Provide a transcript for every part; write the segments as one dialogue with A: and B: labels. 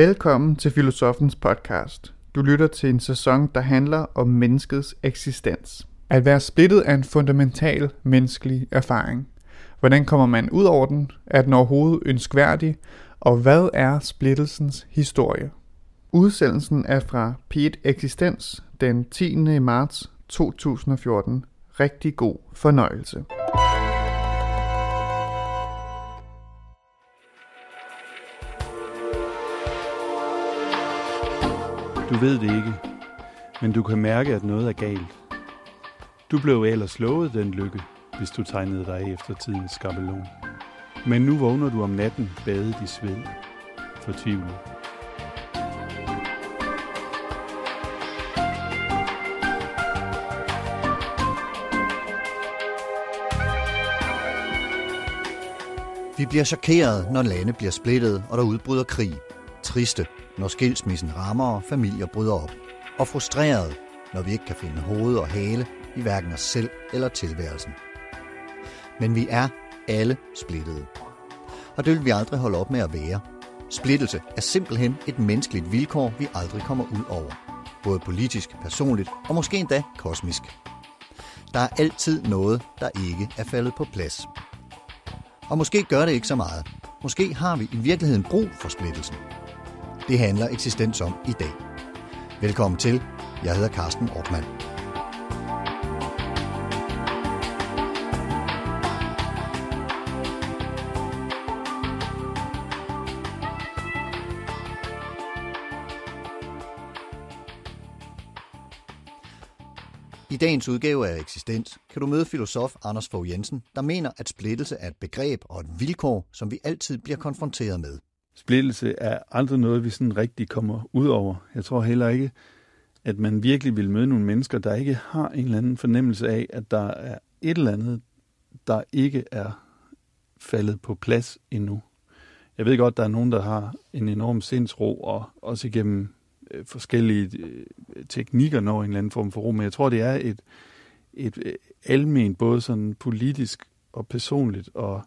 A: Velkommen til Filosofens podcast. Du lytter til en sæson, der handler om menneskets eksistens. At være splittet er en fundamental menneskelig erfaring. Hvordan kommer man ud over den? Er den overhovedet ønskværdig? Og hvad er splittelsens historie? Udsendelsen er fra Piet Eksistens den 10. marts 2014. Rigtig god fornøjelse.
B: Du ved det ikke, men du kan mærke, at noget er galt. Du blev ellers lovet den lykke, hvis du tegnede dig efter tidens skabelon. Men nu vågner du om natten badet i sved. Fortvivlet.
C: Vi bliver chokeret, når lande bliver splittet, og der udbryder krig. Triste, når skilsmissen rammer og familier bryder op. Og frustreret, når vi ikke kan finde hoved og hale i hverken os selv eller tilværelsen. Men vi er alle splittede. Og det vil vi aldrig holde op med at være. Splittelse er simpelthen et menneskeligt vilkår, vi aldrig kommer ud over. Både politisk, personligt og måske endda kosmisk. Der er altid noget, der ikke er faldet på plads. Og måske gør det ikke så meget. Måske har vi i virkeligheden brug for splittelsen. Det handler eksistens om i dag. Velkommen til. Jeg hedder Carsten Ortmann. I dagens udgave af Eksistens kan du møde filosof Anders Fogh Jensen, der mener, at splittelse er et begreb og et vilkår, som vi altid bliver konfronteret med.
B: Splittelse er aldrig noget, vi sådan rigtig kommer ud over. Jeg tror heller ikke, at man virkelig vil møde nogle mennesker, der ikke har en eller anden fornemmelse af, at der er et eller andet, der ikke er faldet på plads endnu. Jeg ved godt, der er nogen, der har en enorm sindsro, og også igennem øh, forskellige øh, teknikker når en eller anden form for ro, men jeg tror, det er et, et øh, almen, både sådan politisk og personligt og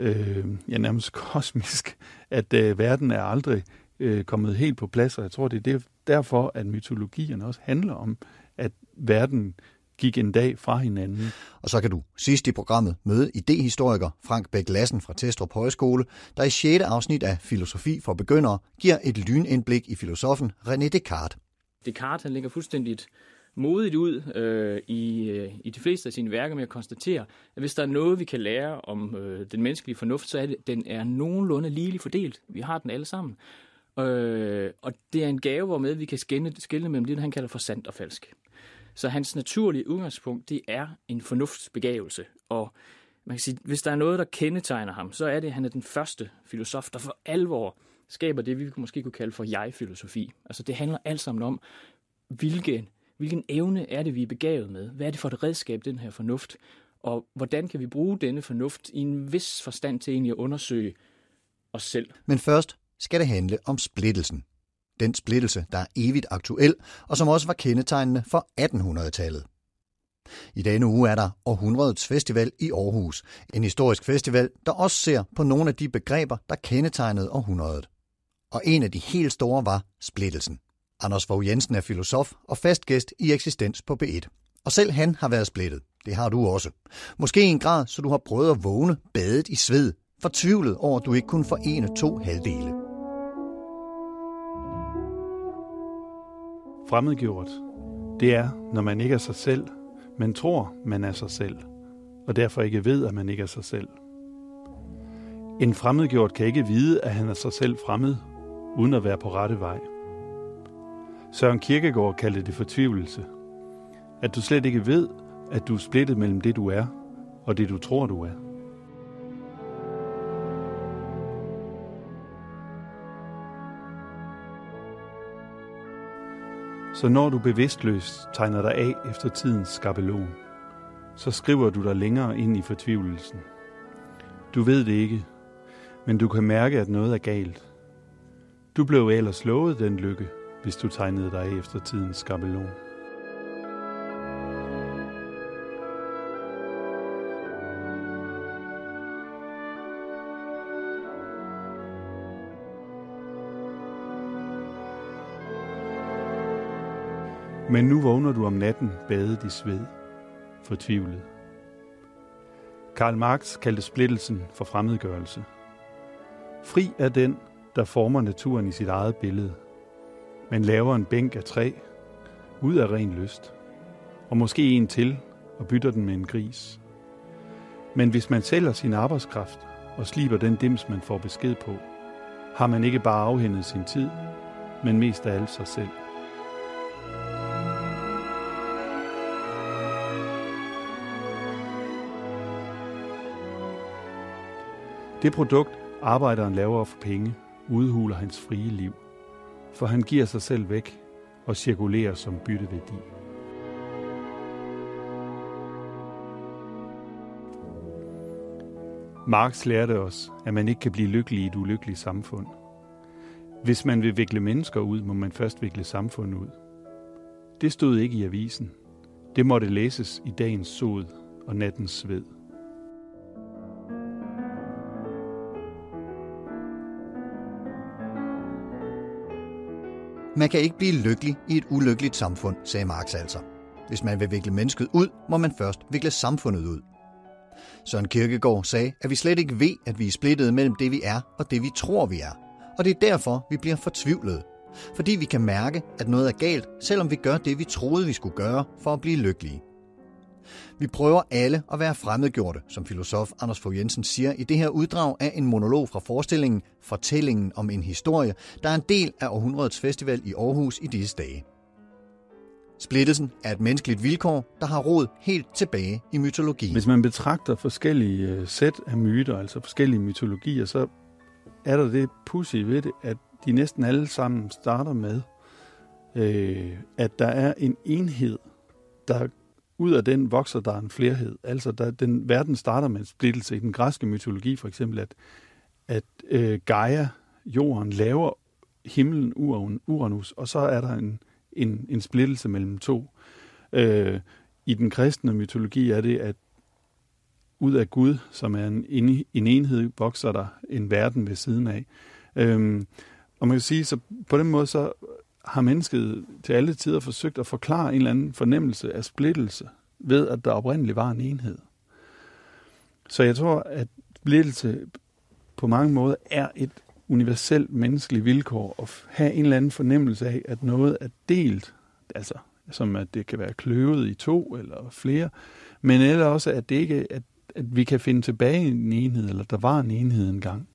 B: øh, ja, nærmest kosmisk, at øh, verden er aldrig øh, kommet helt på plads, og jeg tror, det er derfor, at mytologierne også handler om, at verden gik en dag fra hinanden.
C: Og så kan du sidst i programmet møde idehistoriker Frank Bæk Lassen fra Testrup Højskole, der i 6. afsnit af Filosofi for Begyndere giver et lynindblik i filosofen René Descartes.
D: Descartes han ligger fuldstændigt modigt ud øh, i, øh, i de fleste af sine værker med at konstatere, at hvis der er noget, vi kan lære om øh, den menneskelige fornuft, så er det, at den er nogenlunde ligeligt fordelt. Vi har den alle sammen. Øh, og det er en gave, hvormed vi kan skille, skille mellem det, han kalder for sandt og falsk. Så hans naturlige udgangspunkt, det er en fornuftsbegavelse. Og man kan sige, hvis der er noget, der kendetegner ham, så er det, at han er den første filosof, der for alvor skaber det, vi måske kunne kalde for jeg-filosofi. Altså det handler alt sammen om, hvilken, hvilken evne er det, vi er begavet med? Hvad er det for et redskab, den her fornuft? Og hvordan kan vi bruge denne fornuft i en vis forstand til egentlig at undersøge os selv?
C: Men først skal det handle om splittelsen. Den splittelse, der er evigt aktuel, og som også var kendetegnende for 1800-tallet. I denne uge er der Århundredets Festival i Aarhus. En historisk festival, der også ser på nogle af de begreber, der kendetegnede århundredet. Og en af de helt store var splittelsen. Anders Fogh Jensen er filosof og fast gæst i Eksistens på B1. Og selv han har været splittet. Det har du også. Måske i en grad, så du har prøvet at vågne badet i sved, fortvivlet over, at du ikke kunne forene to halvdele.
B: Fremmedgjort, det er, når man ikke er sig selv, men tror, man er sig selv, og derfor ikke ved, at man ikke er sig selv. En fremmedgjort kan ikke vide, at han er sig selv fremmed, uden at være på rette vej. Søren Kierkegaard kaldte det fortvivlelse. At du slet ikke ved, at du er splittet mellem det, du er, og det, du tror, du er. Så når du bevidstløst tegner dig af efter tidens skabelon, så skriver du dig længere ind i fortvivlelsen. Du ved det ikke, men du kan mærke, at noget er galt. Du blev ellers lovet den lykke, hvis du tegnede dig efter tidens skabelon. Men nu vågner du om natten badet i sved, fortvivlet. Karl Marx kaldte splittelsen for fremmedgørelse. Fri er den, der former naturen i sit eget billede – men laver en bænk af træ, ud af ren lyst, og måske en til, og bytter den med en gris. Men hvis man sælger sin arbejdskraft og sliber den dims, man får besked på, har man ikke bare afhændet sin tid, men mest af alt sig selv. Det produkt, arbejderen laver for penge, udhuler hans frie liv, for han giver sig selv væk og cirkulerer som bytteværdi. Marx lærte os, at man ikke kan blive lykkelig i et ulykkeligt samfund. Hvis man vil vikle mennesker ud, må man først vikle samfundet ud. Det stod ikke i avisen. Det måtte læses i dagens sod og nattens sved.
C: Man kan ikke blive lykkelig i et ulykkeligt samfund, sagde Marx altså. Hvis man vil vikle mennesket ud, må man først vikle samfundet ud. Søren Kierkegaard sagde, at vi slet ikke ved, at vi er splittet mellem det, vi er og det, vi tror, vi er. Og det er derfor, vi bliver fortvivlede. Fordi vi kan mærke, at noget er galt, selvom vi gør det, vi troede, vi skulle gøre for at blive lykkelige. Vi prøver alle at være fremmedgjorte, som filosof Anders Fogh Jensen siger i det her uddrag af en monolog fra forestillingen Fortællingen om en historie, der er en del af århundredets festival i Aarhus i disse dage. Splittelsen er et menneskeligt vilkår, der har rod helt tilbage i mytologien.
B: Hvis man betragter forskellige øh, sæt af myter, altså forskellige mytologier, så er der det pussy ved det, at de næsten alle sammen starter med, øh, at der er en enhed, der ud af den vokser der en flerhed. Altså der, den verden starter med en splittelse. I den græske mytologi for eksempel, at, at øh, Gaia, jorden, laver himlen Uranus, og så er der en, en, en splittelse mellem to. Øh, I den kristne mytologi er det, at ud af Gud, som er en, en enhed, vokser der en verden ved siden af. Øhm, og man kan sige, så på den måde så har mennesket til alle tider forsøgt at forklare en eller anden fornemmelse af splittelse ved, at der oprindeligt var en enhed. Så jeg tror, at splittelse på mange måder er et universelt menneskeligt vilkår at have en eller anden fornemmelse af, at noget er delt, altså som at det kan være kløvet i to eller flere, men eller også, at det ikke at, at vi kan finde tilbage i en enhed, eller der var en enhed engang.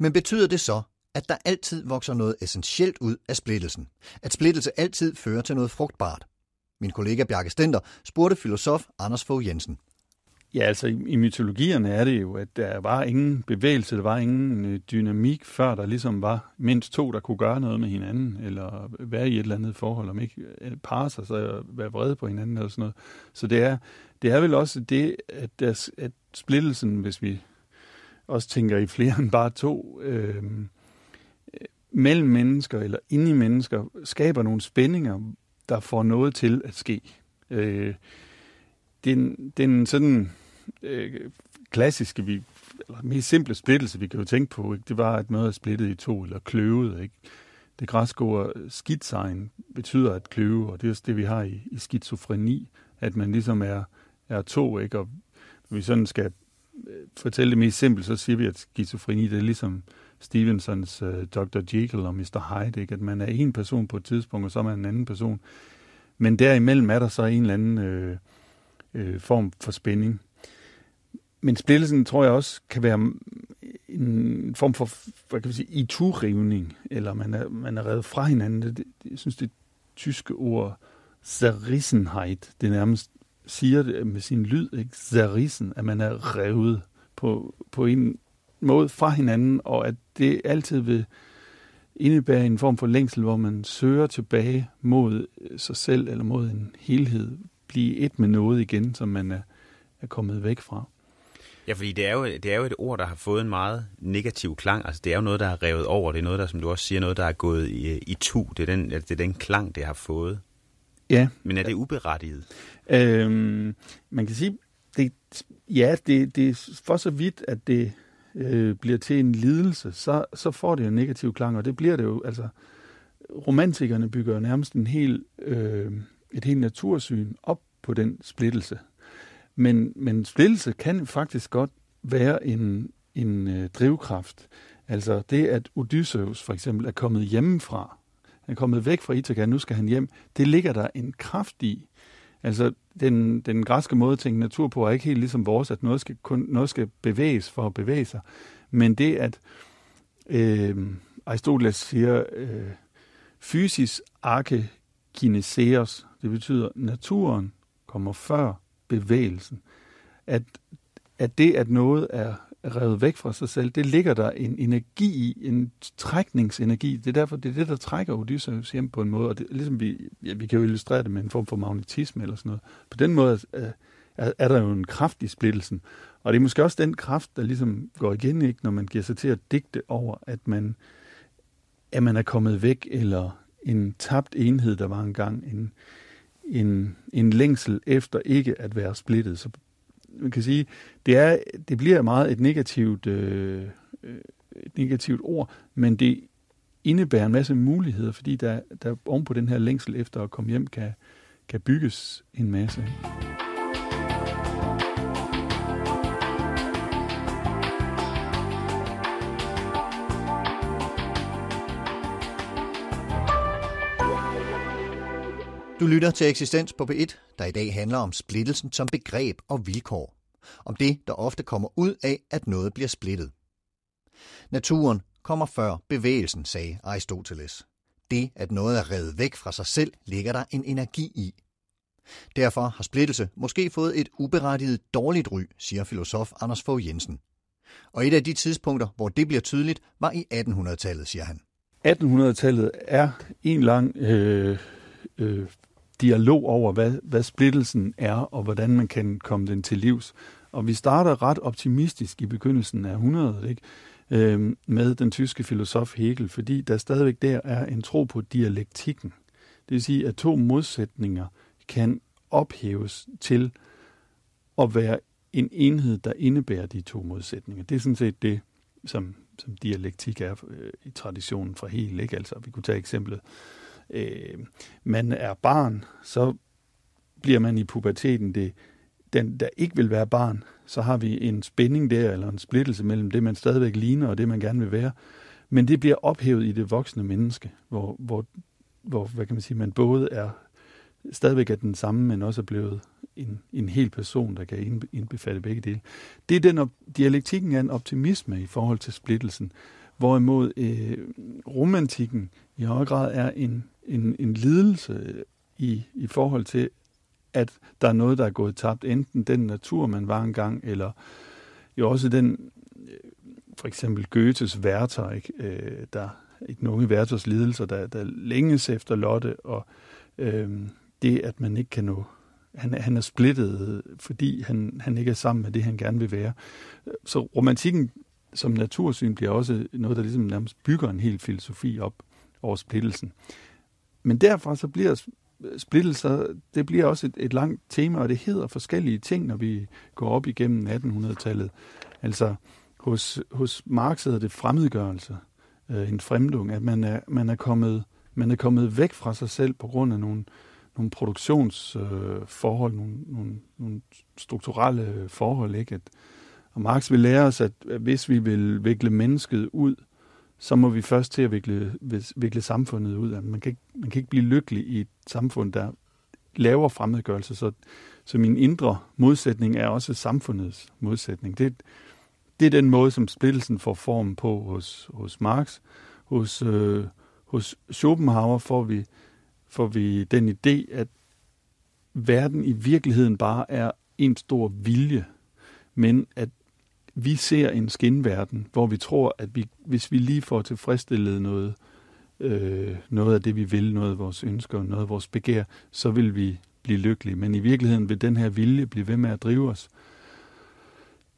C: Men betyder det så, at der altid vokser noget essentielt ud af splittelsen? At splittelse altid fører til noget frugtbart? Min kollega Bjarke Stenter spurgte filosof Anders Fogh Jensen.
B: Ja, altså i, i mytologierne er det jo, at der var ingen bevægelse, der var ingen øh, dynamik, før der ligesom var mindst to, der kunne gøre noget med hinanden, eller være i et eller andet forhold, om ikke øh, parre sig, så være vrede på hinanden eller sådan noget. Så det er, det er vel også det, at, der, at splittelsen, hvis vi også tænker i flere end bare to, øh, mellem mennesker eller inde i mennesker, skaber nogle spændinger, der får noget til at ske. Øh, den, den sådan øh, klassiske, vi, eller mest simple splittelse, vi kan jo tænke på, ikke? det var, at noget er splittet i to, eller kløvet. Ikke? Det græske ord skitsein betyder at kløve, og det er også det, vi har i, i skizofreni, at man ligesom er, er to, ikke? og vi sådan skal øh, fortælle det mest simpelt, så siger vi, at skizofreni, det er ligesom Stevensons uh, øh, Dr. Jekyll og Mr. Hyde, ikke? at man er en person på et tidspunkt, og så er man en anden person. Men derimellem er der så en eller anden øh, øh, form for spænding. Men splittelsen tror jeg også kan være en form for, hvad kan vi sige, iturivning, eller man er, man er revet fra hinanden. Det, det, jeg synes, det tyske ord Zerrissenheit, det nærmest siger det med sin lyd, ikke? Zerrissen, at man er revet på, på en måde fra hinanden, og at det altid vil indebære en form for længsel, hvor man søger tilbage mod sig selv eller mod en helhed, blive et med noget igen, som man er, er kommet væk fra.
E: Ja, fordi det er, jo, det er jo et ord, der har fået en meget negativ klang. Altså, det er jo noget, der har revet over. Det er noget, der, som du også siger, noget, der er gået i, i tu. Det er, den, det er den klang, det har fået.
B: Ja.
E: Men er det uberettiget?
B: Øhm, man kan sige, det, ja, det, det er for så vidt, at det øh, bliver til en lidelse, så, så får det en negativ klang, og det bliver det jo, altså, romantikerne bygger nærmest en hel øh, et helt natursyn op på den splittelse. Men, men splittelse kan faktisk godt være en, en øh, drivkraft. Altså det, at Odysseus for eksempel er kommet hjemmefra, han er kommet væk fra Ithaka, nu skal han hjem, det ligger der en kraft i. Altså den, den græske måde at tænke natur på er ikke helt ligesom vores, at noget skal, kun, noget skal bevæges for at bevæge sig. Men det, at øh, Aristoteles siger, øh, fysis arke kineseos, det betyder, naturen kommer før bevægelsen. At, at det, at noget er revet væk fra sig selv, det ligger der en energi i, en trækningsenergi. Det er derfor, det er det, der trækker Odysseus hjem på en måde, og det, ligesom vi, ja, vi kan jo illustrere det med en form for magnetisme eller sådan noget. På den måde øh, er, er, der jo en kraft i splittelsen, og det er måske også den kraft, der ligesom går igen, ikke, når man giver sig til at digte over, at man, at man er kommet væk, eller en tabt enhed, der var engang, en, en, en længsel efter ikke at være splittet. Så man kan sige, det, er, det bliver meget et negativt, øh, øh, et negativt ord, men det indebærer en masse muligheder, fordi der, der oven på den her længsel efter at komme hjem, kan, kan bygges en masse.
C: Du lytter til Eksistens på P1, der i dag handler om splittelsen som begreb og vilkår. Om det, der ofte kommer ud af, at noget bliver splittet. Naturen kommer før bevægelsen, sagde Aristoteles. Det, at noget er revet væk fra sig selv, ligger der en energi i. Derfor har splittelse måske fået et uberettiget dårligt ry, siger filosof Anders Fogh Jensen. Og et af de tidspunkter, hvor det bliver tydeligt, var i 1800-tallet, siger han.
B: 1800-tallet er en lang øh, øh, dialog over, hvad, hvad splittelsen er, og hvordan man kan komme den til livs. Og vi starter ret optimistisk i begyndelsen af 100, ikke? Øhm, med den tyske filosof Hegel, fordi der stadigvæk der er en tro på dialektikken. Det vil sige, at to modsætninger kan ophæves til at være en enhed, der indebærer de to modsætninger. Det er sådan set det, som, som dialektik er øh, i traditionen fra Hegel. Ikke? Altså, vi kunne tage eksemplet øh, Øh, man er barn, så bliver man i puberteten det, den, der ikke vil være barn, så har vi en spænding der, eller en splittelse mellem det, man stadigvæk ligner, og det, man gerne vil være. Men det bliver ophævet i det voksne menneske, hvor, hvor, hvor hvad kan man sige, man både er stadigvæk er den samme, men også er blevet en, en hel person, der kan indbefatte begge dele. Det er den op, dialektikken er en optimisme i forhold til splittelsen, hvorimod øh, romantikken i høj grad er en en, en lidelse i, i forhold til, at der er noget, der er gået tabt. Enten den natur, man var engang, eller jo også den, øh, for eksempel Goethes værter, ikke? Øh, der ikke nogen værters lidelser, der, der længes efter Lotte, og øh, det, at man ikke kan nå han, han er splittet, fordi han, han ikke er sammen med det, han gerne vil være. Så romantikken som natursyn bliver også noget, der ligesom nærmest bygger en hel filosofi op over splittelsen. Men derfor så bliver splittelser, det bliver også et, et langt tema, og det hedder forskellige ting, når vi går op igennem 1800-tallet. Altså hos, hos Marx hedder det fremmedgørelse, øh, en fremdung, at man er, man, er kommet, man er kommet væk fra sig selv på grund af nogle, nogle produktionsforhold, øh, nogle, nogle, nogle strukturelle forhold. Ikke? At, og Marx vil lære os, at hvis vi vil vikle mennesket ud så må vi først til at vikle, vikle samfundet ud. af. Man kan, ikke, man kan ikke blive lykkelig i et samfund, der laver fremmedgørelse. Så, så min indre modsætning er også samfundets modsætning. Det, det er den måde, som splittelsen får form på hos, hos Marx. Hos, øh, hos Schopenhauer får vi, får vi den idé, at verden i virkeligheden bare er en stor vilje, men at vi ser en skinverden, hvor vi tror, at vi, hvis vi lige får tilfredsstillet noget, øh, noget af det, vi vil, noget af vores ønsker, noget af vores begær, så vil vi blive lykkelige. Men i virkeligheden vil den her vilje blive ved med at drive os.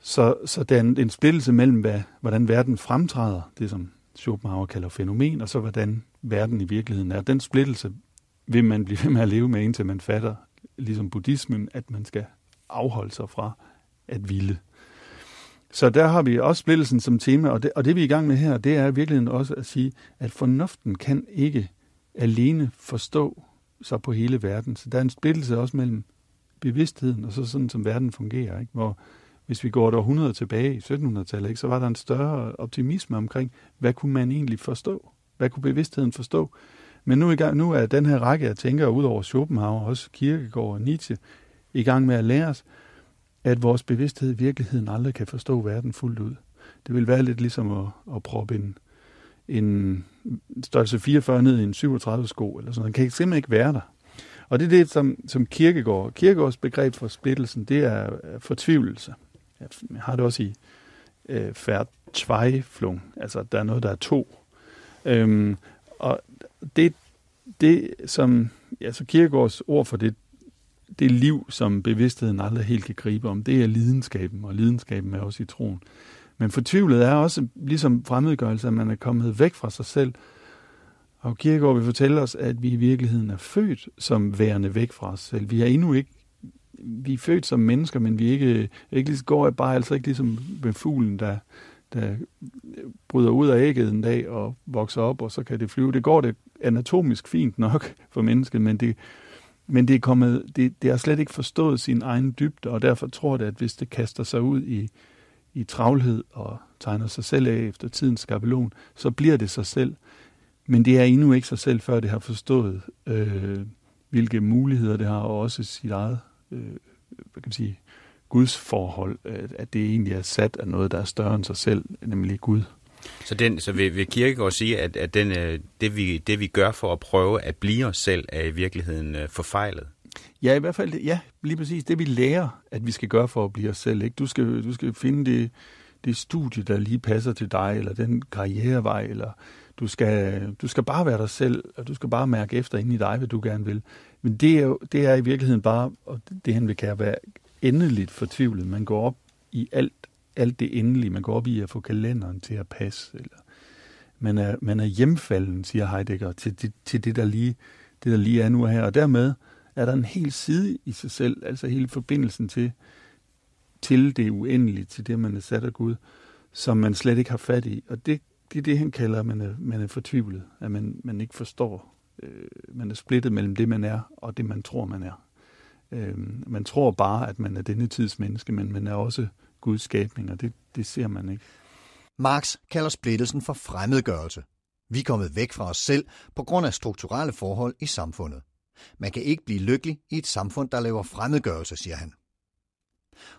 B: Så, så der er en, en splittelse mellem, hvad, hvordan verden fremtræder, det som Schopenhauer kalder fænomen, og så hvordan verden i virkeligheden er. Den splittelse vil man blive ved med at leve med, indtil man fatter, ligesom buddhismen, at man skal afholde sig fra at ville. Så der har vi også splittelsen som tema, og det, og det vi er i gang med her, det er virkelig også at sige, at fornuften kan ikke alene forstå så på hele verden. Så der er en splittelse også mellem bevidstheden og så sådan, som verden fungerer. Ikke? Hvor hvis vi går et århundrede tilbage i 1700-tallet, ikke, så var der en større optimisme omkring, hvad kunne man egentlig forstå? Hvad kunne bevidstheden forstå? Men nu, i gang, nu er den her række af tænkere, ud over Schopenhauer, også Kierkegaard og Nietzsche, i gang med at lære os, at vores bevidsthed i virkeligheden aldrig kan forstå verden fuldt ud. Det vil være lidt ligesom at, at proppe en, en størrelse 44 ned i en 37 sko, eller sådan noget. Den kan simpelthen ikke være der. Og det er det, som, som Kierkegaard, Kierkegaards begreb for splittelsen, det er fortvivlelse. Jeg har det også i øh, Zweiflung, altså der er noget, der er to. Øhm, og det, det som, ja, så Kierkegaards ord for det, det liv, som bevidstheden aldrig helt kan gribe om, det er lidenskaben, og lidenskaben er også i troen. Men fortvivlet er også ligesom fremmedgørelse, at man er kommet væk fra sig selv. Og Kierkegaard vil fortælle os, at vi i virkeligheden er født som værende væk fra os selv. Vi er endnu ikke vi er født som mennesker, men vi er ikke, ikke lige, går bare altså ikke ligesom med fuglen, der, der bryder ud af ægget en dag og vokser op, og så kan det flyve. Det går det anatomisk fint nok for mennesket, men det, men det, er kommet, det, det har slet ikke forstået sin egen dybde, og derfor tror det, at hvis det kaster sig ud i, i travlhed og tegner sig selv af efter tidens skabelon, så bliver det sig selv. Men det er endnu ikke sig selv, før det har forstået, øh, hvilke muligheder det har, og også sit eget øh, hvad kan man sige, Guds forhold, at det egentlig er sat af noget, der er større end sig selv, nemlig Gud.
E: Så, den, så vil, vil Kirkegaard sige, at, at den, øh, det, vi, det vi gør for at prøve at blive os selv, er i virkeligheden øh, forfejlet?
B: Ja, i hvert fald, ja, lige præcis. Det vi lærer, at vi skal gøre for at blive os selv. Ikke? Du, skal, du skal finde det, det studie, der lige passer til dig, eller den karrierevej, eller du skal, du skal bare være dig selv, og du skal bare mærke efter ind i dig, hvad du gerne vil. Men det er, jo, det er i virkeligheden bare, og det han vil kan være endeligt fortvivlet. Man går op i alt, alt det endelige. Man går op i at få kalenderen til at passe. Eller man er, man er hjemfalden, siger Heidegger, til, til, til det, der lige, det, der lige er nu og her. Og dermed er der en hel side i sig selv, altså hele forbindelsen til, til det uendelige, til det, man er sat af Gud, som man slet ikke har fat i. Og det, det er det, han kalder, at man er, man er fortvivlet, at man, man ikke forstår. Øh, man er splittet mellem det, man er, og det, man tror, man er. Øh, man tror bare, at man er denne tids menneske, men man er også Guds skabning, og det, det ser man ikke.
C: Marx kalder splittelsen for fremmedgørelse. Vi er kommet væk fra os selv på grund af strukturelle forhold i samfundet. Man kan ikke blive lykkelig i et samfund, der laver fremmedgørelse, siger han.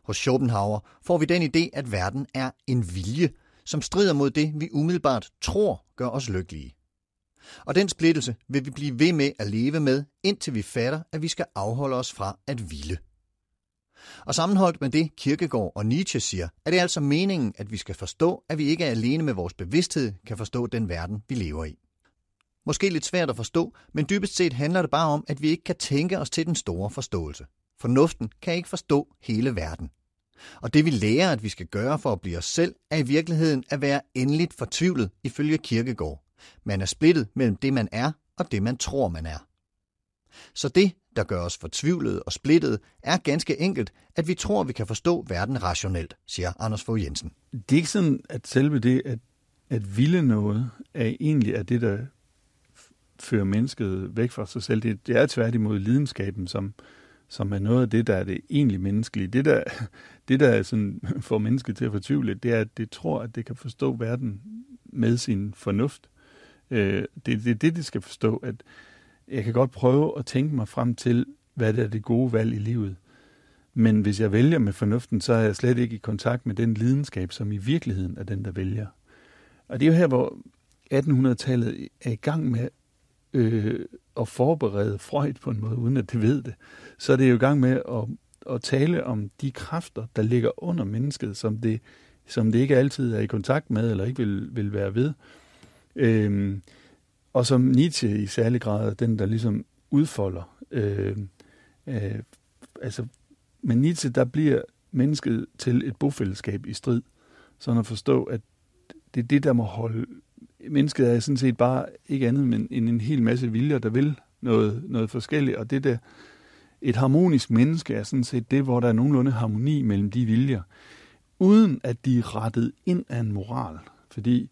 C: Hos Schopenhauer får vi den idé, at verden er en vilje, som strider mod det, vi umiddelbart tror gør os lykkelige. Og den splittelse vil vi blive ved med at leve med, indtil vi fatter, at vi skal afholde os fra at ville. Og sammenholdt med det, Kirkegaard og Nietzsche siger, er det altså meningen, at vi skal forstå, at vi ikke er alene med vores bevidsthed kan forstå den verden, vi lever i. Måske lidt svært at forstå, men dybest set handler det bare om, at vi ikke kan tænke os til den store forståelse. Fornuften kan ikke forstå hele verden. Og det vi lærer, at vi skal gøre for at blive os selv, er i virkeligheden at være endeligt fortvivlet ifølge Kirkegård. Man er splittet mellem det, man er, og det, man tror, man er. Så det, der gør os fortvivlede og splittet, er ganske enkelt, at vi tror, at vi kan forstå verden rationelt, siger Anders Fogh Jensen.
B: Det er ikke sådan, at selve det at, at ville noget, er egentlig er det, der fører mennesket væk fra sig selv. Det, det er tværtimod lidenskaben, som, som er noget af det, der er det egentlig menneskelige. Det, der, det, der sådan får mennesket til at fortvivle, det er, at det tror, at det kan forstå verden med sin fornuft. Øh, det er det, det, de skal forstå, at jeg kan godt prøve at tænke mig frem til, hvad der er det gode valg i livet. Men hvis jeg vælger med fornuften, så er jeg slet ikke i kontakt med den lidenskab, som i virkeligheden er den, der vælger. Og det er jo her, hvor 1800-tallet er i gang med øh, at forberede Freud på en måde, uden at det ved det. Så er det jo i gang med at, at tale om de kræfter, der ligger under mennesket, som det, som det ikke altid er i kontakt med, eller ikke vil, vil være ved. Øh, og som Nietzsche i særlig grad den, der ligesom udfolder. Øh, øh, altså, men Nietzsche, der bliver mennesket til et bofællesskab i strid. Sådan at forstå, at det er det, der må holde... Mennesket er sådan set bare ikke andet end en hel masse viljer, der vil noget, noget forskelligt. Og det der, et harmonisk menneske er sådan set det, hvor der er nogenlunde harmoni mellem de viljer, uden at de er rettet ind af en moral. Fordi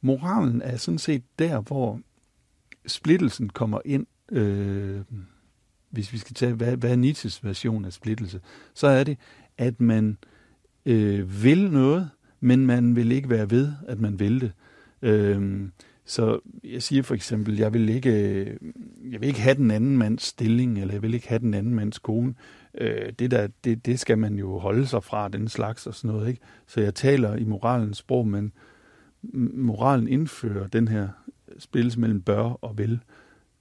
B: moralen er sådan set der, hvor splittelsen kommer ind. Øh, hvis vi skal tage, hvad, hvad er Nietzsches version af splittelse, så er det, at man øh, vil noget, men man vil ikke være ved, at man vil det. Øh, så jeg siger for eksempel, jeg vil ikke, jeg vil ikke have den anden mands stilling, eller jeg vil ikke have den anden mands kone. Øh, det, der, det, det skal man jo holde sig fra, den slags og sådan noget. Ikke? Så jeg taler i moralens sprog, men moralen indfører den her spilles mellem bør og vil,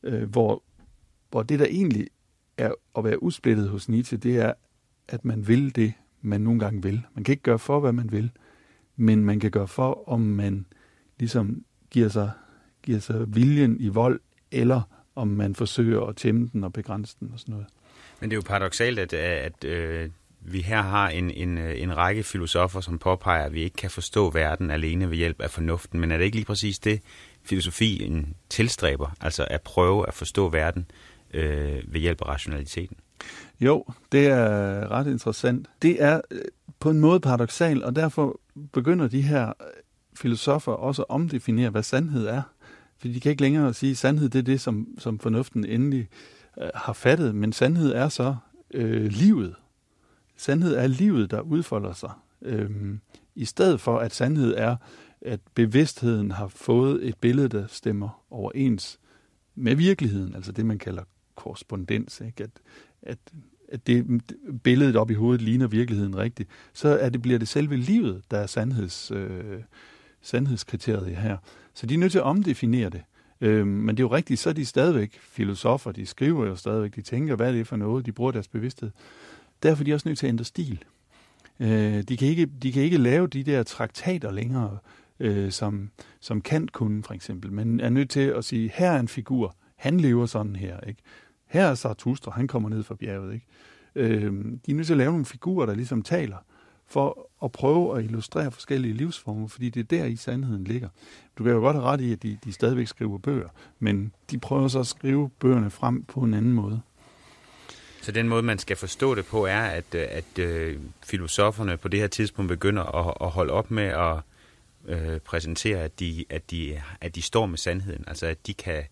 B: øh, hvor, hvor det, der egentlig er at være usplittet hos Nietzsche, det er, at man vil det, man nogle gange vil. Man kan ikke gøre for, hvad man vil, men man kan gøre for, om man ligesom giver sig, giver sig viljen i vold, eller om man forsøger at tæmme den og begrænse den og sådan noget.
E: Men det er jo paradoxalt, at, at øh, vi her har en, en, en række filosofer, som påpeger, at vi ikke kan forstå verden alene ved hjælp af fornuften. Men er det ikke lige præcis det, filosofien tilstræber? Altså at prøve at forstå verden øh, ved hjælp af rationaliteten?
B: Jo, det er ret interessant. Det er øh, på en måde paradoxalt, og derfor begynder de her øh, filosofer også at omdefinere, hvad sandhed er. Fordi de kan ikke længere sige, at sandhed det er det, som, som fornuften endelig øh, har fattet, men sandhed er så øh, livet. Sandhed er livet, der udfolder sig. Øh, I stedet for, at sandhed er, at bevidstheden har fået et billede, der stemmer overens med virkeligheden, altså det, man kalder korrespondens, ikke? At, at, at det billedet op i hovedet ligner virkeligheden rigtigt, så er det, bliver det selve livet, der er sandheds, øh, sandhedskriteriet her. Så de er nødt til at omdefinere det. Øh, men det er jo rigtigt, så er de stadigvæk filosofer, de skriver jo stadigvæk, de tænker, hvad er det for noget, de bruger deres bevidsthed. Derfor er de også nødt til at ændre stil. Øh, de, kan ikke, de kan ikke lave de der traktater længere, øh, som, som Kant kunne for eksempel, men er nødt til at sige, her er en figur, han lever sådan her. Ikke? Her er Zarathustra, han kommer ned fra bjerget. Ikke? Øh, de er nødt til at lave nogle figurer, der ligesom taler, for at prøve at illustrere forskellige livsformer, fordi det er der i sandheden ligger. Du kan jo godt have ret i, at de, de stadigvæk skriver bøger, men de prøver så at skrive bøgerne frem på en anden måde.
E: Så den måde, man skal forstå det på, er, at, at, at øh, filosoferne på det her tidspunkt begynder at, at holde op med at øh, præsentere, at de, at, de, at de står med sandheden, altså at de kan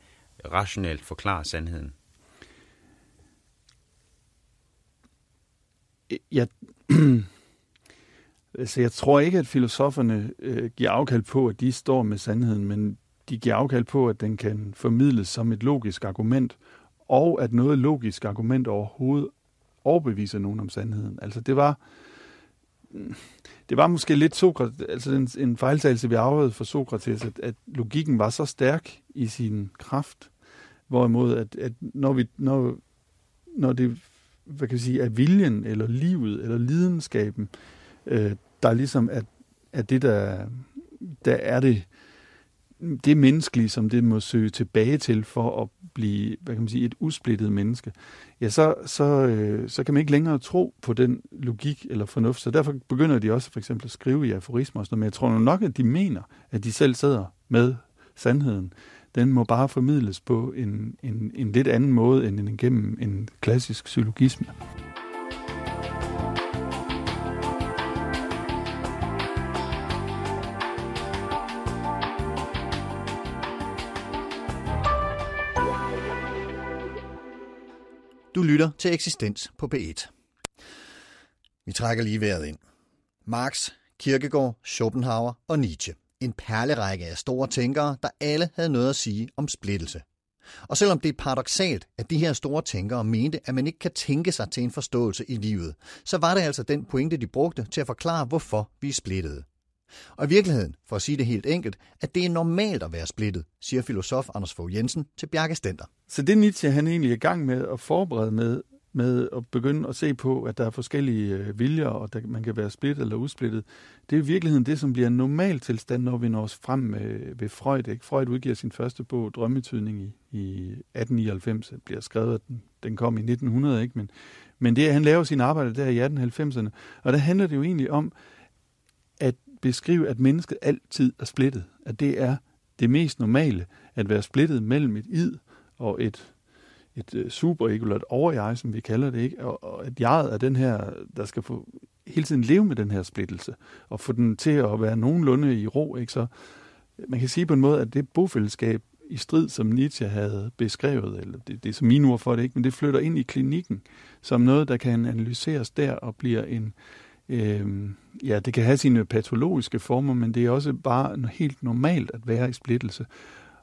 E: rationelt forklare sandheden.
B: Jeg, altså jeg tror ikke, at filosoferne øh, giver afkald på, at de står med sandheden, men de giver afkald på, at den kan formidles som et logisk argument, og at noget logisk argument overhovedet overbeviser nogen om sandheden. Altså det var, det var måske lidt Sokrates, altså en, en fejltagelse, vi arvede for Sokrates, at, at logikken var så stærk i sin kraft, hvorimod at, at når, vi, når, når det hvad kan vi sige, er viljen, eller livet, eller lidenskaben, øh, der ligesom er, er det, der, der er det, det menneskelige, som det må søge tilbage til for at blive, hvad kan man sige, et usplittet menneske, ja, så, så, øh, så kan man ikke længere tro på den logik eller fornuft. Så derfor begynder de også for eksempel at skrive i aforismer og sådan noget. Men jeg tror nok, at de mener, at de selv sidder med sandheden. Den må bare formidles på en, en, en lidt anden måde end gennem en klassisk psykologisme.
C: Du lytter til Eksistens på P1. Vi trækker lige vejret ind. Marx, Kierkegaard, Schopenhauer og Nietzsche. En perlerække af store tænkere, der alle havde noget at sige om splittelse. Og selvom det er paradoxalt, at de her store tænkere mente, at man ikke kan tænke sig til en forståelse i livet, så var det altså den pointe, de brugte til at forklare, hvorfor vi er splittede. Og i virkeligheden, for at sige det helt enkelt, at det er normalt at være splittet, siger filosof Anders Fogh Jensen til Bjarke Stenter.
B: Så det Nietzsche han egentlig er i gang med at forberede med, med at begynde at se på, at der er forskellige øh, viljer, og at man kan være splittet eller usplittet, det er i virkeligheden det, som bliver en normal tilstand, når vi når os frem med, ved Freud. Ikke? Freud udgiver sin første bog, Drømmetydning, i, i 1899. Det bliver skrevet, at den, den kom i 1900, ikke? Men, men det, han laver sin arbejde der i 1890'erne, og der handler det jo egentlig om, at beskrive, at mennesket altid er splittet. At det er det mest normale, at være splittet mellem et id og et, et øh, super eller et over som vi kalder det, ikke? Og, og at jeget er den her, der skal få hele tiden leve med den her splittelse, og få den til at være nogenlunde i ro, ikke? Så man kan sige på en måde, at det bofællesskab i strid, som Nietzsche havde beskrevet, eller det, det er som mine ord for det ikke, men det flytter ind i klinikken som noget, der kan analyseres der og bliver en, øh, ja, det kan have sine patologiske former, men det er også bare helt normalt at være i splittelse.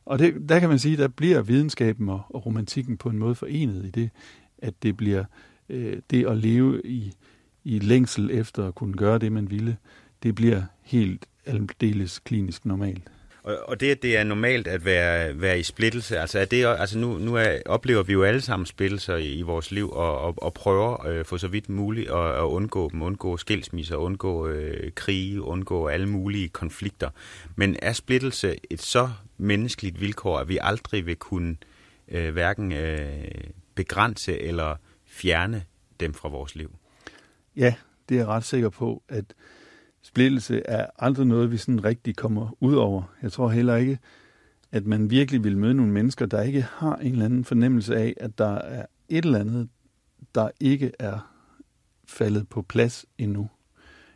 B: Og det, der kan man sige, der bliver videnskaben og, og romantikken på en måde forenet i det, at det bliver øh, det at leve i, i længsel efter at kunne gøre det, man ville, det bliver helt aldeles klinisk normalt.
E: Og, og det, at det er normalt at være, være i splittelse, altså, er det, altså nu, nu er, oplever vi jo alle sammen splittelser i, i vores liv, og, og, og prøver øh, for så vidt muligt at, at undgå dem, undgå skilsmisser, undgå øh, krige, undgå alle mulige konflikter. Men er splittelse et så menneskeligt vilkår, at vi aldrig vil kunne øh, hverken øh, begrænse eller fjerne dem fra vores liv?
B: Ja, det er jeg ret sikker på, at splittelse er aldrig noget, vi sådan rigtig kommer ud over. Jeg tror heller ikke, at man virkelig vil møde nogle mennesker, der ikke har en eller anden fornemmelse af, at der er et eller andet, der ikke er faldet på plads endnu.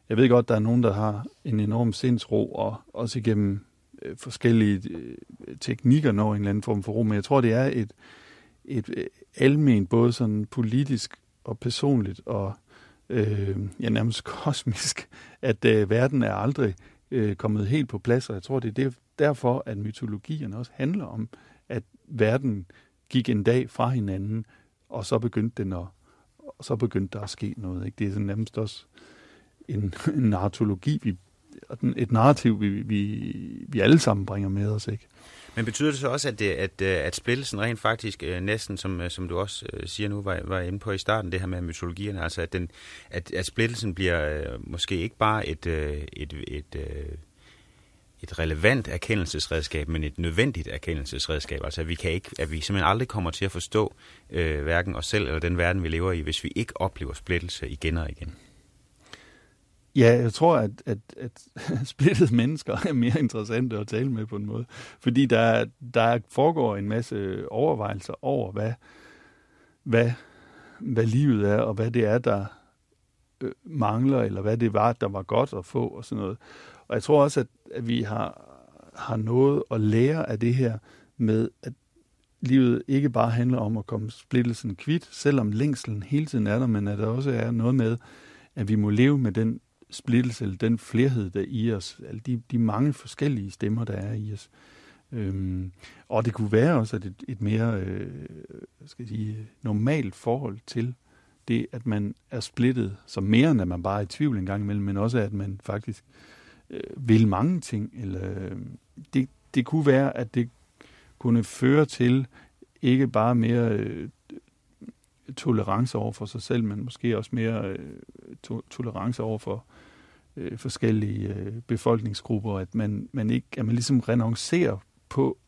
B: Jeg ved godt, der er nogen, der har en enorm sindsro, og også igennem øh, forskellige øh, teknikker når en eller anden form for ro, men jeg tror, det er et, et øh, almen, både sådan politisk og personligt og øh, ja, nærmest kosmisk, at øh, verden er aldrig øh, kommet helt på plads, og jeg tror, det er derfor, at mytologierne også handler om, at verden gik en dag fra hinanden, og så begyndte den at, og så begyndte der at ske noget. Ikke? Det er sådan nærmest også en, en narratologi, vi, et narrativ, vi, vi, vi alle sammen bringer med os. Ikke?
E: Men betyder det så også, at, det, at, øh, at splittelsen rent faktisk øh, næsten, som, som du også siger nu, var, var inde på i starten, det her med mytologierne, altså at, den, at, at splittelsen bliver måske ikke bare et, et, et, et, et relevant erkendelsesredskab, men et nødvendigt erkendelsesredskab. Altså at vi, kan ikke, at vi simpelthen aldrig kommer til at forstå øh, hverken os selv eller den verden, vi lever i, hvis vi ikke oplever splittelse igen og igen.
B: Ja, jeg tror, at, at, at splittede mennesker er mere interessante at tale med på en måde. Fordi der, der foregår en masse overvejelser over, hvad, hvad, hvad livet er, og hvad det er, der øh, mangler, eller hvad det var, der var godt at få, og sådan noget. Og jeg tror også, at, at vi har, har noget at lære af det her med, at livet ikke bare handler om at komme splittelsen kvidt, selvom længselen hele tiden er der, men at der også er noget med, at vi må leve med den splittelse, eller den flerhed, der er i os, alle de, de mange forskellige stemmer, der er i os. Øhm, og det kunne være også at et, et mere øh, skal jeg sige, normalt forhold til det, at man er splittet, som mere end at man bare er i tvivl en gang imellem, men også at man faktisk øh, vil mange ting. Eller, øh, det, det kunne være, at det kunne føre til ikke bare mere øh, tolerance over for sig selv, men måske også mere øh, to- tolerance over for øh, Øh, forskellige øh, befolkningsgrupper, at man, man ikke, at man ligesom renoncerer på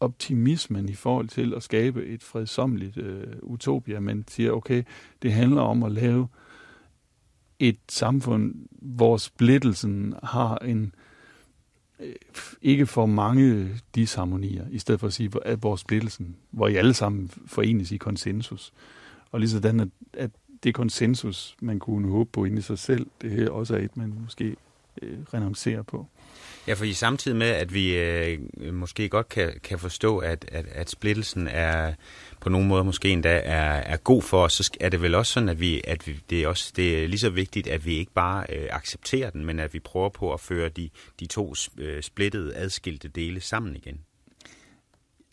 B: optimismen i forhold til at skabe et fredsomligt øh, utopia. men siger, okay, det handler om at lave et samfund, hvor splittelsen har en øh, ikke for mange disharmonier, i stedet for at sige, at vores splittelsen, hvor I alle sammen forenes i konsensus. Og lige sådan, at, at det konsensus, man kunne håbe på inde i sig selv, det er også et, man måske øh, renoncerer på.
E: Ja, for i samtidig med, at vi øh, måske godt kan, kan forstå, at, at, at splittelsen er på nogle måder måske endda er, er god for os, så er det vel også sådan, at, vi, at vi, det, er også, det er lige så vigtigt, at vi ikke bare øh, accepterer den, men at vi prøver på at føre de, de to øh, splittede, adskilte dele sammen igen.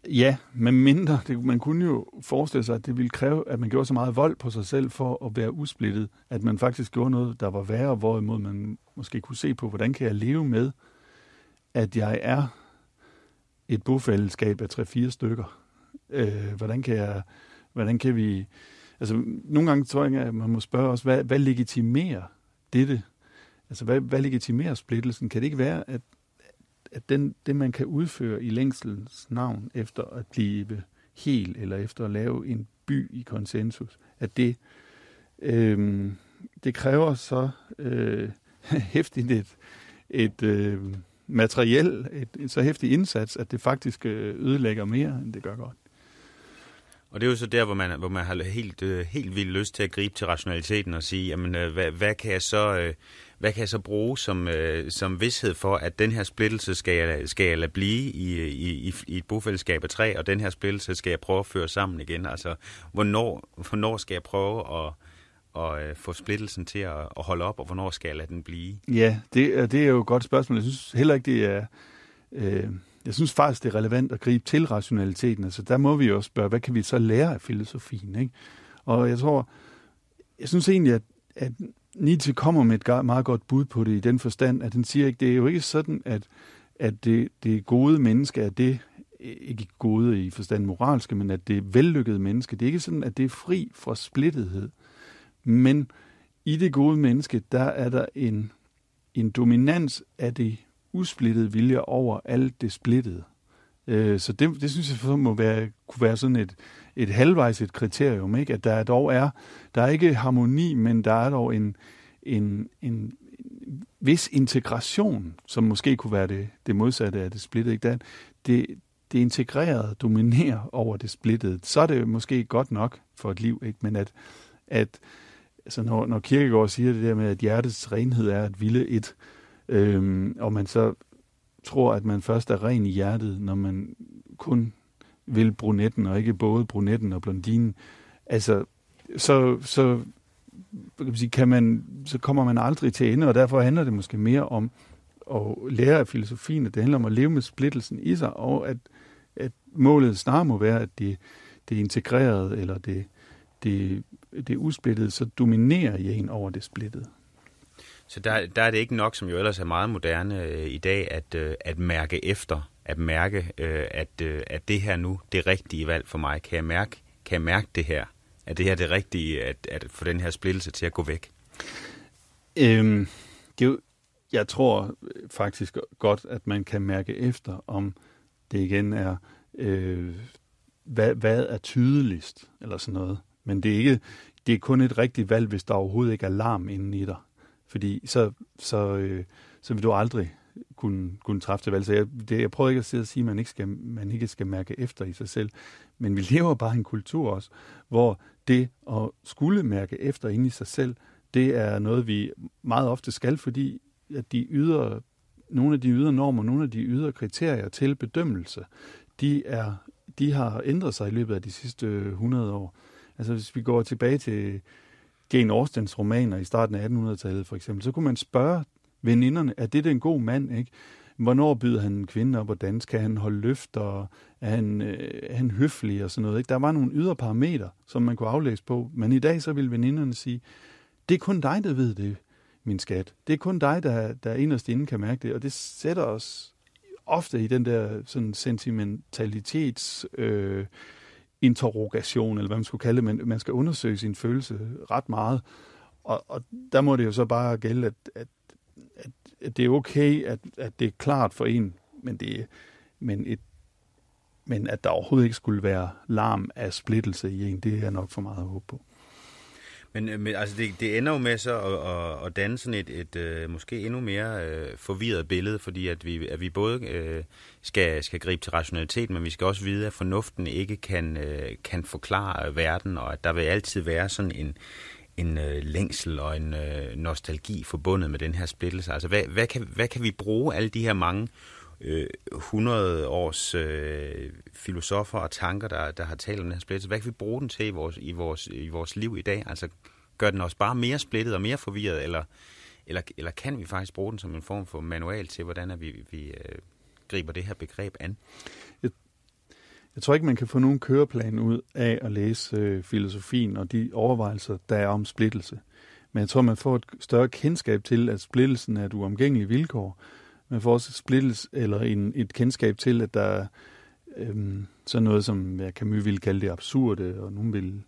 B: Ja, men mindre. Det, man kunne jo forestille sig, at det ville kræve, at man gjorde så meget vold på sig selv for at være usplittet, at man faktisk gjorde noget, der var værre, hvorimod man måske kunne se på, hvordan kan jeg leve med, at jeg er et bofællesskab af tre-fire stykker. Øh, hvordan, kan jeg, hvordan kan vi... Altså, nogle gange tror jeg, at man må spørge os, hvad, hvad legitimerer dette? Altså, hvad, hvad legitimerer splittelsen? Kan det ikke være, at at den, det, man kan udføre i længselens navn efter at blive hel, eller efter at lave en by i konsensus, at det, øh, det kræver så øh, hæftigt et, et øh, materiel, et, et så hæftig indsats, at det faktisk øh, ødelægger mere, end det gør godt.
E: Og det er jo så der, hvor man, hvor man har helt, øh, helt vildt lyst til at gribe til rationaliteten og sige, jamen, øh, hvad, hvad, kan jeg så, øh, hvad kan jeg så bruge som, øh, som vidshed for, at den her splittelse skal jeg, skal jeg lade blive i, i, i et bofællesskab af tre, og den her splittelse skal jeg prøve at føre sammen igen. Altså, hvornår, hvornår skal jeg prøve at, at øh, få splittelsen til at, at holde op, og hvornår skal jeg lade den blive?
B: Ja, det, øh, det er jo et godt spørgsmål. Jeg synes heller ikke, det er... Øh, jeg synes faktisk, det er relevant at gribe til rationaliteten. Altså, der må vi jo spørge, hvad kan vi så lære af filosofien? Ikke? Og jeg tror, jeg synes egentlig, at, at Nietzsche kommer med et meget godt bud på det i den forstand, at den siger ikke, det er jo ikke sådan, at, at det, det gode menneske er det, ikke gode i forstand moralske, men at det er vellykkede menneske. Det er ikke sådan, at det er fri fra splittethed. Men i det gode menneske, der er der en, en dominans af det usplittede vilje over alt det splittede. Øh, så det, det synes jeg må være, kunne være sådan et, et halvvejs et kriterium, ikke? at der dog er, der er ikke harmoni, men der er dog en, en, en vis integration, som måske kunne være det, det modsatte af det splittede. Ikke? det, det integrerede dominerer over det splittede. Så er det måske godt nok for et liv, ikke? men at, at altså når, når Kirkegaard siger det der med, at hjertets renhed er at ville et, øhm, og man så tror, at man først er ren i hjertet, når man kun vil brunetten, og ikke både brunetten og blondinen, altså, så, så, kan man sige, kan man, så kommer man aldrig til ende, og derfor handler det måske mere om at lære af filosofien, at det handler om at leve med splittelsen i sig, og at, at målet snarere må være, at det, det integrerede, eller det, det, det usplittede, så dominerer i en over det splittede.
E: Så der, der er det ikke nok, som jo ellers er meget moderne øh, i dag, at, øh, at mærke efter, at mærke, øh, at, øh, at det her nu, det rigtige valg for mig. Kan jeg mærke, kan jeg mærke det her? Er det her det rigtige, at, at få den her splittelse til at gå væk?
B: Øhm, det er jo, jeg tror øh, faktisk godt, at man kan mærke efter, om det igen er, øh, hvad, hvad er tydeligst, eller sådan noget. Men det er ikke, det er kun et rigtigt valg, hvis der overhovedet ikke er larm inden i dig. Fordi så, så, øh, så vil du aldrig kunne, kunne træffe det valg. Så jeg, det, jeg prøver ikke at sidde og sige, at man ikke, skal, man ikke skal mærke efter i sig selv. Men vi lever bare i en kultur også, hvor det at skulle mærke efter inde i sig selv, det er noget, vi meget ofte skal, fordi at de ydre, nogle af de ydre normer, nogle af de ydre kriterier til bedømmelse, de, er, de har ændret sig i løbet af de sidste øh, 100 år. Altså hvis vi går tilbage til Jane Austens romaner i starten af 1800-tallet for eksempel, så kunne man spørge veninderne, er det en god mand, ikke? Hvornår byder han en kvinde op og dans? Kan han holde løfter? Er han, øh, er han høflig og sådan noget? Ikke? Der var nogle ydre parametre, som man kunne aflæse på. Men i dag så vil veninderne sige, det er kun dig, der ved det, min skat. Det er kun dig, der, der inderst inde kan mærke det. Og det sætter os ofte i den der sådan sentimentalitets... Øh, interrogation, eller hvad man skulle kalde det, men man skal undersøge sin følelse ret meget. Og, og der må det jo så bare gælde, at, at, at, at det er okay, at, at det er klart for en, men, det, men, et, men at der overhovedet ikke skulle være larm af splittelse i en, det er nok for meget at håbe på.
E: Men, øh, men altså det, det ender jo med så at, at, at danne sådan et, et, et måske endnu mere øh, forvirret billede, fordi at vi, at vi både øh, skal, skal gribe til rationalitet, men vi skal også vide, at fornuften ikke kan, øh, kan forklare verden, og at der vil altid være sådan en, en øh, længsel og en øh, nostalgi forbundet med den her splittelse. Altså hvad, hvad, kan, hvad kan vi bruge alle de her mange øh, 100 års øh, filosofer og tanker, der, der har talt om den her splittelse. Hvad kan vi bruge den til i vores, i vores, i vores liv i dag? Altså, gør den os bare mere splittet og mere forvirret, eller, eller, eller kan vi faktisk bruge den som en form for manual til, hvordan vi, vi øh, griber det her begreb an?
B: Jeg, tror ikke, man kan få nogen køreplan ud af at læse øh, filosofien og de overvejelser, der er om splittelse. Men jeg tror, man får et større kendskab til, at splittelsen er et uomgængeligt vilkår, man får også splittelse, eller en, et kendskab til, at der er øhm, sådan noget, som ja, Camus ville kalde det absurde, og nogen vil,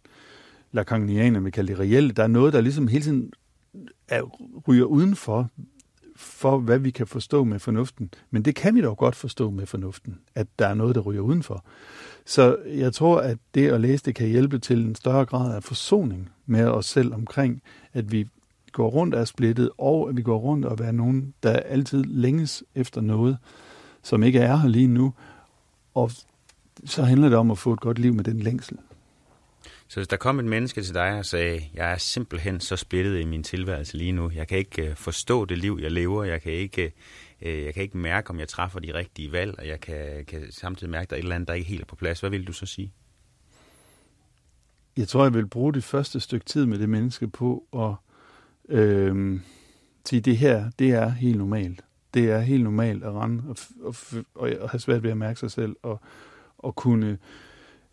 B: Lacanianer vil kalde det reelle. Der er noget, der ligesom hele tiden er, ryger udenfor, for hvad vi kan forstå med fornuften. Men det kan vi dog godt forstå med fornuften, at der er noget, der ryger udenfor. Så jeg tror, at det at læse det kan hjælpe til en større grad af forsoning med os selv omkring, at vi går rundt er splittet, og at vi går rundt og er nogen, der altid længes efter noget, som ikke er her lige nu. Og så handler det om at få et godt liv med den længsel.
E: Så hvis der kom et menneske til dig og sagde, jeg er simpelthen så splittet i min tilværelse lige nu, jeg kan ikke øh, forstå det liv, jeg lever, jeg kan ikke, øh, øh, jeg kan ikke mærke, om jeg træffer de rigtige valg, og jeg kan, kan samtidig mærke, at der er et eller andet, der ikke er helt på plads. Hvad vil du så sige?
B: Jeg tror, jeg vil bruge det første stykke tid med det menneske på at øh, sige, det her, det er helt normalt. Det er helt normalt at rende og, og, og, og have svært ved at mærke sig selv og, og kunne øh,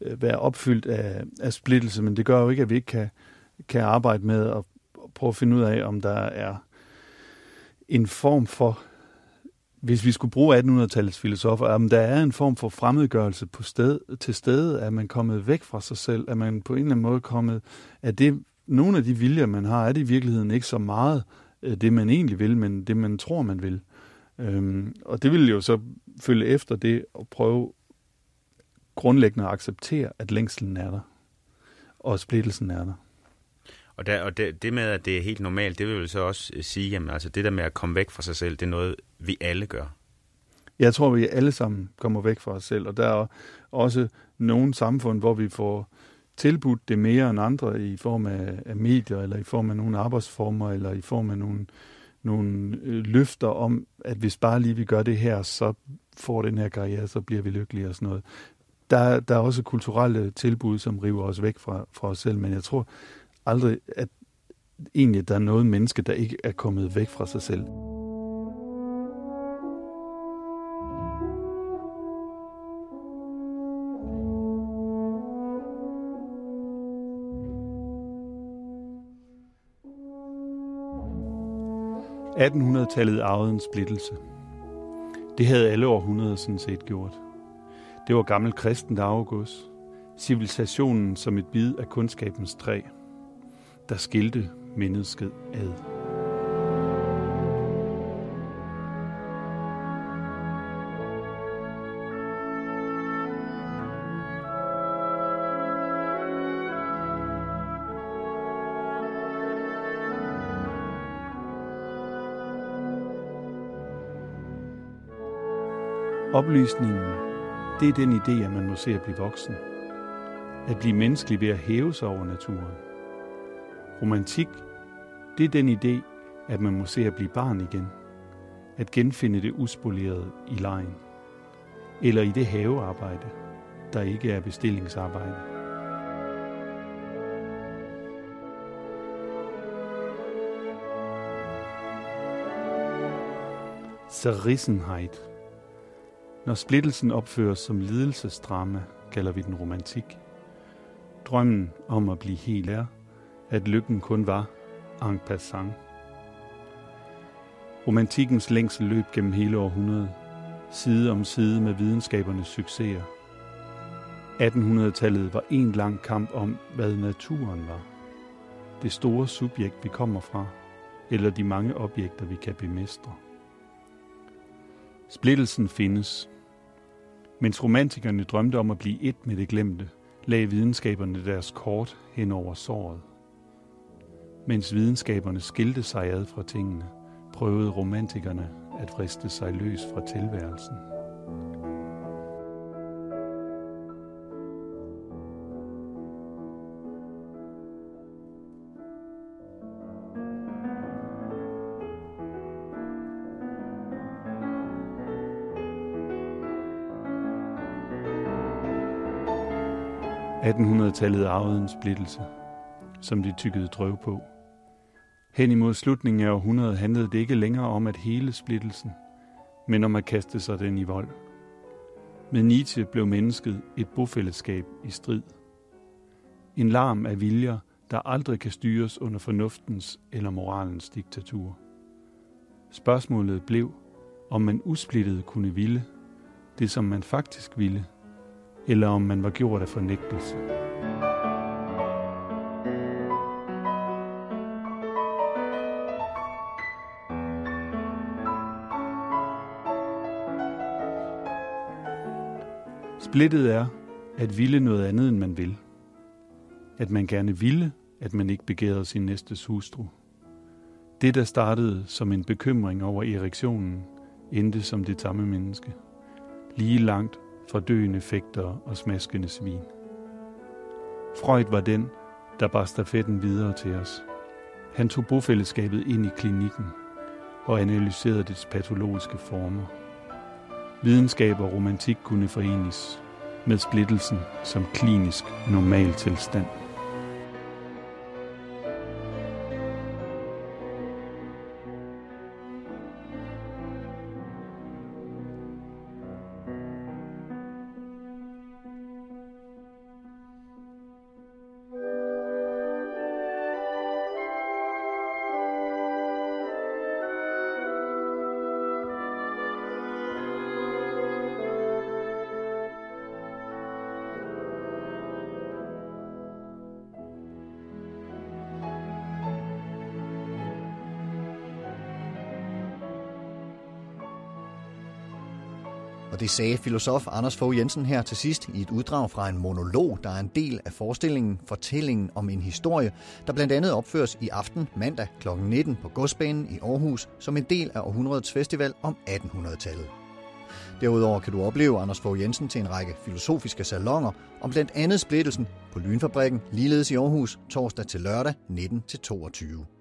B: Øh, være opfyldt af, af splittelse, men det gør jo ikke, at vi ikke kan, kan arbejde med at, prøve at finde ud af, om der er en form for, hvis vi skulle bruge 1800-tallets filosofer, om der er en form for fremmedgørelse på sted, til stede, at man kommet væk fra sig selv, at man på en eller anden måde kommet, at det, nogle af de viljer, man har, er det i virkeligheden ikke så meget øh, det, man egentlig vil, men det, man tror, man vil. Øhm, og det vil jo så følge efter det at prøve grundlæggende at acceptere, at længselen er der, og splittelsen er der.
E: Og, der, og det, det med, at det er helt normalt, det vil så også øh, sige, at altså det der med at komme væk fra sig selv, det er noget, vi alle gør.
B: Jeg tror, vi alle sammen kommer væk fra os selv, og der er også nogle samfund, hvor vi får tilbudt det mere end andre i form af, af medier, eller i form af nogle arbejdsformer, eller i form af nogle, nogle øh, løfter om, at hvis bare lige vi gør det her, så får den her karriere, så bliver vi lykkelige og sådan noget. Der, der er også kulturelle tilbud, som river os væk fra, fra os selv, men jeg tror aldrig, at egentlig der er noget menneske, der ikke er kommet væk fra sig selv. 1800-tallet arvede en splittelse. Det havde alle århundreder sådan set gjort. Det var gammel kristen arvegods. Civilisationen som et bid af kundskabens træ, der skilte mennesket ad. Oplysningen, det er den idé, at man må se at blive voksen. At blive menneskelig ved at hæve sig over naturen. Romantik, det er den idé, at man må se at blive barn igen. At genfinde det uspolerede i lejen. Eller i det havearbejde, der ikke er bestillingsarbejde. Zerrissenheit – når splittelsen opføres som lidelsesdrama, kalder vi den romantik. Drømmen om at blive helt er, at lykken kun var en passant. Romantikkens længsel løb gennem hele århundredet, side om side med videnskabernes succeser. 1800-tallet var en lang kamp om, hvad naturen var. Det store subjekt, vi kommer fra, eller de mange objekter, vi kan bemestre. Splittelsen findes. Mens romantikerne drømte om at blive et med det glemte, lagde videnskaberne deres kort hen over såret. Mens videnskaberne skilte sig ad fra tingene, prøvede romantikerne at friste sig løs fra tilværelsen. 1800-tallet arvede en splittelse, som de tykkede drøv på. Hen imod slutningen af århundredet handlede det ikke længere om at hele splittelsen, men om at kaste sig den i vold. Med Nietzsche blev mennesket et bofællesskab i strid. En larm af viljer, der aldrig kan styres under fornuftens eller moralens diktatur. Spørgsmålet blev, om man usplittet kunne ville det, som man faktisk ville – eller om man var gjort af fornægtelse. Splittet er at ville noget andet, end man vil. At man gerne ville, at man ikke begærede sin næstes hustru. Det, der startede som en bekymring over erektionen, endte som det samme menneske. Lige langt fra døende fægter og smaskende svin. Freud var den, der bar stafetten videre til os. Han tog bofællesskabet ind i klinikken og analyserede dets patologiske former. Videnskab og romantik kunne forenes med splittelsen som klinisk normaltilstand.
C: Og det sagde filosof Anders Fogh Jensen her til sidst i et uddrag fra en monolog, der er en del af forestillingen Fortællingen om en historie, der blandt andet opføres i aften mandag kl. 19 på Godsbanen i Aarhus som en del af Århundredets Festival om 1800-tallet. Derudover kan du opleve Anders Fogh Jensen til en række filosofiske salonger om blandt andet splittelsen på Lynfabrikken, ligeledes i Aarhus, torsdag til lørdag 19-22.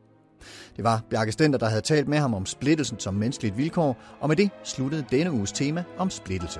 C: Det var Bjarke Stenter, der havde talt med ham om splittelsen som menneskeligt vilkår, og med det sluttede denne uges tema om splittelse.